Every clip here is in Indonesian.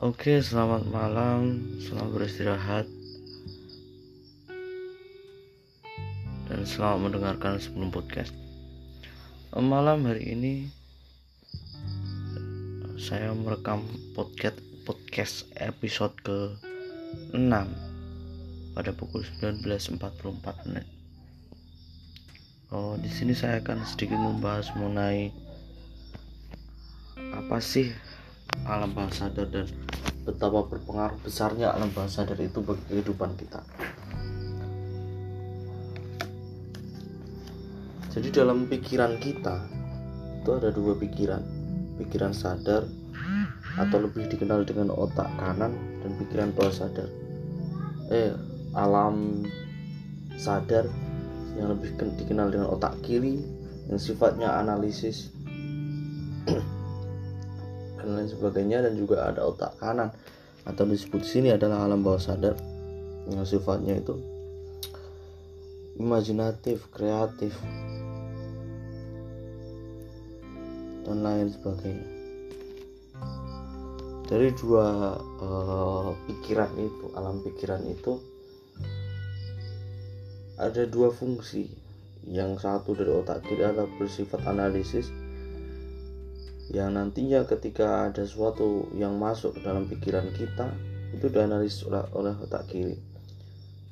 Oke, selamat malam, selamat beristirahat, dan selamat mendengarkan sebelum podcast. Malam hari ini saya merekam podcast podcast episode ke 6 pada pukul 19.44 menit. Oh, di sini saya akan sedikit membahas mengenai apa sih alam bawah sadar dan betapa berpengaruh besarnya alam bawah sadar itu bagi kehidupan kita. Jadi dalam pikiran kita itu ada dua pikiran, pikiran sadar atau lebih dikenal dengan otak kanan dan pikiran bawah sadar. Eh, alam sadar yang lebih dikenal dengan otak kiri yang sifatnya analisis dan lain sebagainya dan juga ada otak kanan atau disebut sini adalah alam bawah sadar yang sifatnya itu imajinatif, kreatif dan lain sebagainya. Dari dua uh, pikiran itu, alam pikiran itu ada dua fungsi. Yang satu dari otak kiri adalah bersifat analisis, yang nantinya ketika ada sesuatu yang masuk ke dalam pikiran kita itu dianalisis oleh, oleh otak kiri.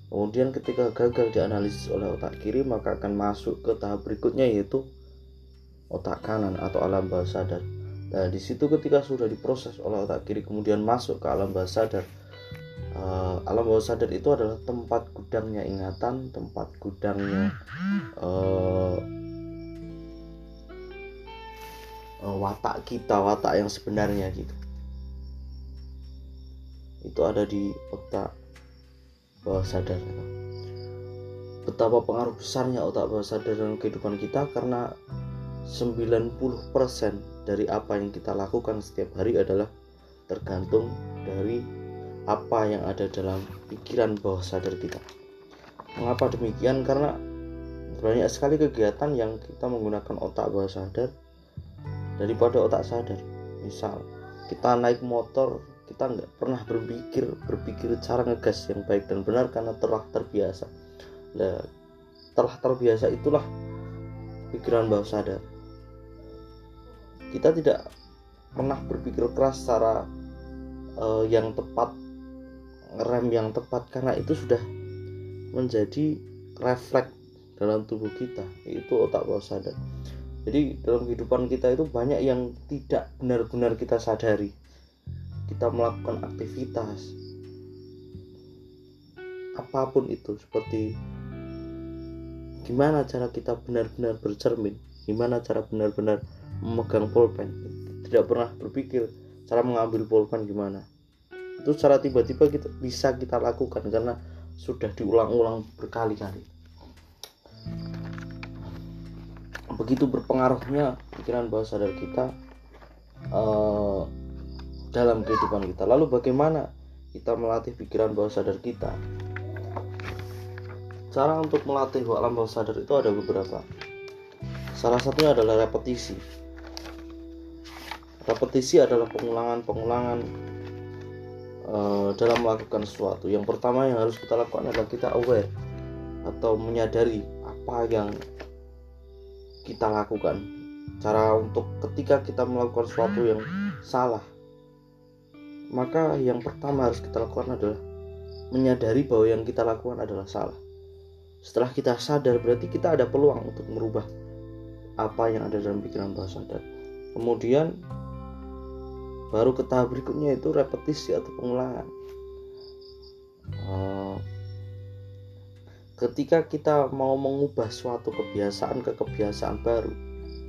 Kemudian ketika gagal dianalisis oleh otak kiri maka akan masuk ke tahap berikutnya yaitu otak kanan atau alam bawah sadar. Nah di situ ketika sudah diproses oleh otak kiri kemudian masuk ke alam bawah sadar uh, alam bawah sadar itu adalah tempat gudangnya ingatan tempat gudangnya uh, uh, watak kita watak yang sebenarnya gitu itu ada di otak bawah sadar betapa pengaruh besarnya otak bawah sadar dalam kehidupan kita karena 90% dari apa yang kita lakukan setiap hari adalah tergantung dari apa yang ada dalam pikiran bawah sadar kita. Mengapa demikian? Karena banyak sekali kegiatan yang kita menggunakan otak bawah sadar daripada otak sadar misal kita naik motor kita nggak pernah berpikir berpikir cara ngegas yang baik dan benar karena telah terbiasa. Nah, telah terbiasa itulah pikiran bawah sadar. Kita tidak pernah berpikir keras secara uh, yang tepat rem yang tepat karena itu sudah menjadi refleks dalam tubuh kita itu otak bawah sadar jadi dalam kehidupan kita itu banyak yang tidak benar-benar kita sadari. Kita melakukan aktivitas. Apa pun itu seperti gimana cara kita benar-benar bercermin? Gimana cara benar-benar memegang pulpen? Tidak pernah berpikir cara mengambil pulpen gimana. Itu secara tiba-tiba kita bisa kita lakukan karena sudah diulang-ulang berkali-kali begitu berpengaruhnya pikiran bawah sadar kita uh, dalam kehidupan kita. Lalu bagaimana kita melatih pikiran bawah sadar kita? Cara untuk melatih alam bawah sadar itu ada beberapa. Salah satunya adalah repetisi. Repetisi adalah pengulangan-pengulangan uh, dalam melakukan sesuatu. Yang pertama yang harus kita lakukan adalah kita aware atau menyadari apa yang kita lakukan. Cara untuk ketika kita melakukan sesuatu yang salah maka yang pertama harus kita lakukan adalah menyadari bahwa yang kita lakukan adalah salah. Setelah kita sadar berarti kita ada peluang untuk merubah apa yang ada dalam pikiran bawah sadar. Kemudian baru ke tahap berikutnya itu repetisi atau pengulangan uh, ketika kita mau mengubah suatu kebiasaan ke kebiasaan baru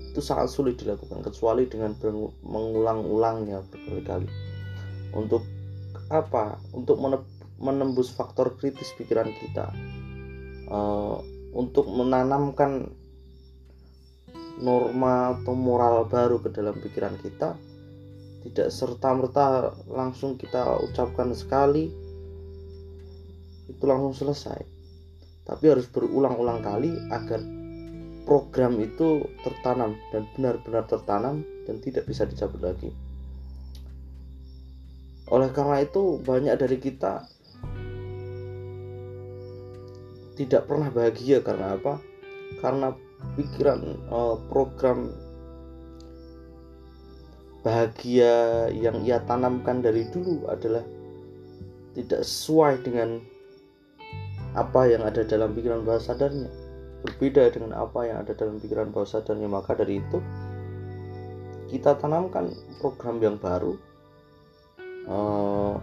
itu sangat sulit dilakukan kecuali dengan mengulang-ulangnya berkali-kali. Untuk apa? Untuk menembus faktor kritis pikiran kita. Uh, untuk menanamkan norma atau moral baru ke dalam pikiran kita tidak serta-merta langsung kita ucapkan sekali itu langsung selesai tapi harus berulang-ulang kali agar program itu tertanam dan benar-benar tertanam dan tidak bisa dicabut lagi. Oleh karena itu banyak dari kita tidak pernah bahagia karena apa? Karena pikiran uh, program bahagia yang ia tanamkan dari dulu adalah tidak sesuai dengan apa yang ada dalam pikiran bawah sadarnya. Berbeda dengan apa yang ada dalam pikiran bawah sadarnya. Maka dari itu kita tanamkan program yang baru uh,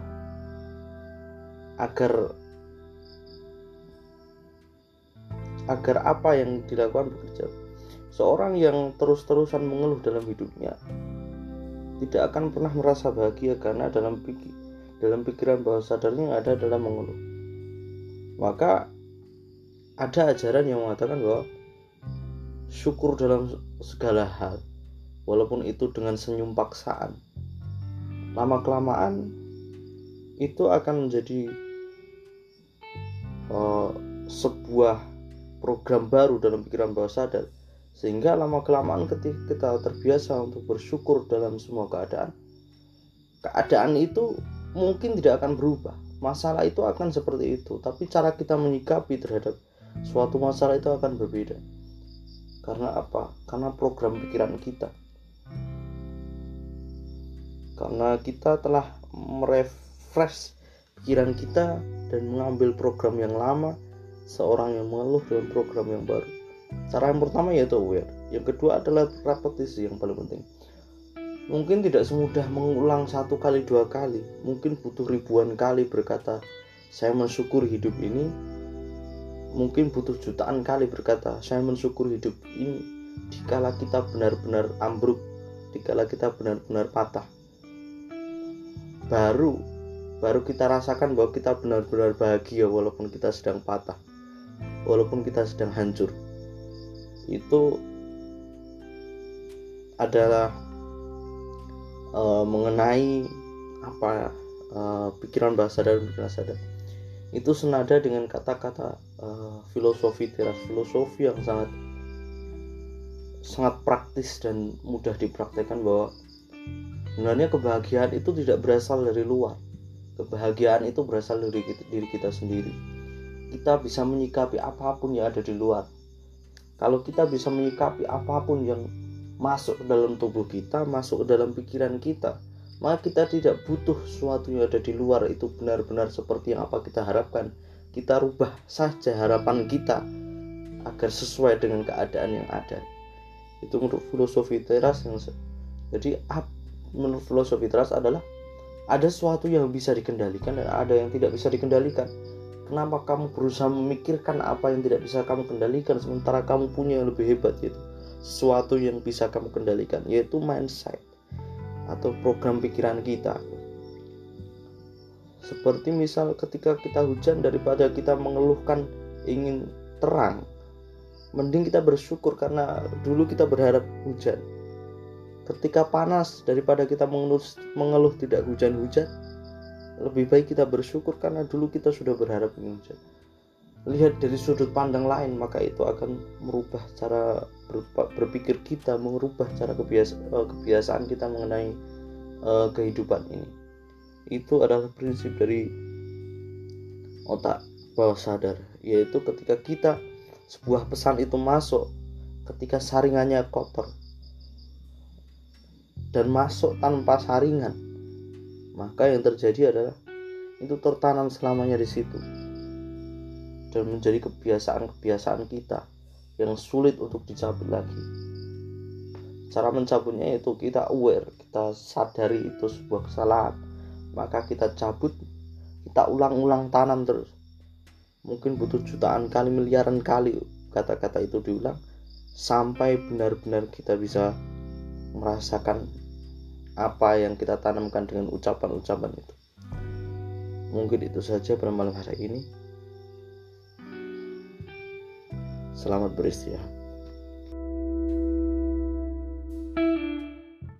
agar agar apa yang dilakukan bekerja. Seorang yang terus-terusan mengeluh dalam hidupnya tidak akan pernah merasa bahagia karena dalam pikir dalam pikiran bawah sadarnya ada dalam mengeluh maka ada ajaran yang mengatakan bahwa syukur dalam segala hal walaupun itu dengan senyum paksaan. Lama kelamaan itu akan menjadi uh, sebuah program baru dalam pikiran bawah sadar. Sehingga lama kelamaan ketika kita terbiasa untuk bersyukur dalam semua keadaan keadaan itu mungkin tidak akan berubah masalah itu akan seperti itu tapi cara kita menyikapi terhadap suatu masalah itu akan berbeda karena apa karena program pikiran kita karena kita telah merefresh pikiran kita dan mengambil program yang lama seorang yang mengeluh dengan program yang baru Cara yang pertama yaitu aware. Yang kedua adalah repetisi yang paling penting. Mungkin tidak semudah mengulang satu kali dua kali. Mungkin butuh ribuan kali berkata, saya mensyukur hidup ini. Mungkin butuh jutaan kali berkata, saya mensyukur hidup ini. Dikala kita benar-benar ambruk, dikala kita benar-benar patah. Baru baru kita rasakan bahwa kita benar-benar bahagia walaupun kita sedang patah walaupun kita sedang hancur itu adalah uh, mengenai apa uh, pikiran bahasa dan pikiran sadar itu senada dengan kata-kata uh, filosofi teras filosofi yang sangat sangat praktis dan mudah dipraktekkan bahwa sebenarnya kebahagiaan itu tidak berasal dari luar. Kebahagiaan itu berasal dari diri kita sendiri. Kita bisa menyikapi apa pun yang ada di luar. Kalau kita bisa menyikapi apa pun yang masuk ke dalam tubuh kita, masuk ke dalam pikiran kita, maka kita tidak butuh sesuatu yang ada di luar itu benar-benar seperti yang apa kita harapkan. Kita rubah saja harapan kita agar sesuai dengan keadaan yang ada. Itu menurut filosofi teras yang jadi menurut filosofi teras adalah ada sesuatu yang bisa dikendalikan dan ada yang tidak bisa dikendalikan Kenapa kamu berusaha memikirkan apa yang tidak bisa kamu kendalikan sementara kamu punya yang lebih hebat yaitu sesuatu yang bisa kamu kendalikan yaitu mindset atau program pikiran kita. Seperti misal ketika kita hujan daripada kita mengeluhkan ingin terang, mending kita bersyukur karena dulu kita berharap hujan. Ketika panas daripada kita mengeluh, mengeluh tidak hujan-hujan, lebih baik kita bersyukur karena dulu kita sudah berharap hujan lihat dari sudut pandang lain maka itu akan merubah cara berpikir kita merubah cara kebiasa, eh, kebiasaan kita mengenai uh, kehidupan ini. Itu adalah prinsip dari otak bawah sadar yaitu ketika kita sebuah pesan itu masuk ketika saringannya kotor dan masuk tanpa saringan maka yang terjadi adalah itu tertanam selamanya di situ dan menjadi kebiasaan-kebiasaan kita yang sulit untuk dicabut lagi. Cara mencabutnya itu kita aware, kita sadari itu sebuah kesalahan, maka kita cabut, kita ulang-ulang tanam terus. Mungkin butuh jutaan kali, miliaran kali kata-kata itu diulang sampai benar-benar kita bisa merasakan apa yang kita tanamkan dengan ucapan-ucapan itu. Mungkin itu saja pada malam hari ini. Selamat beristirahat.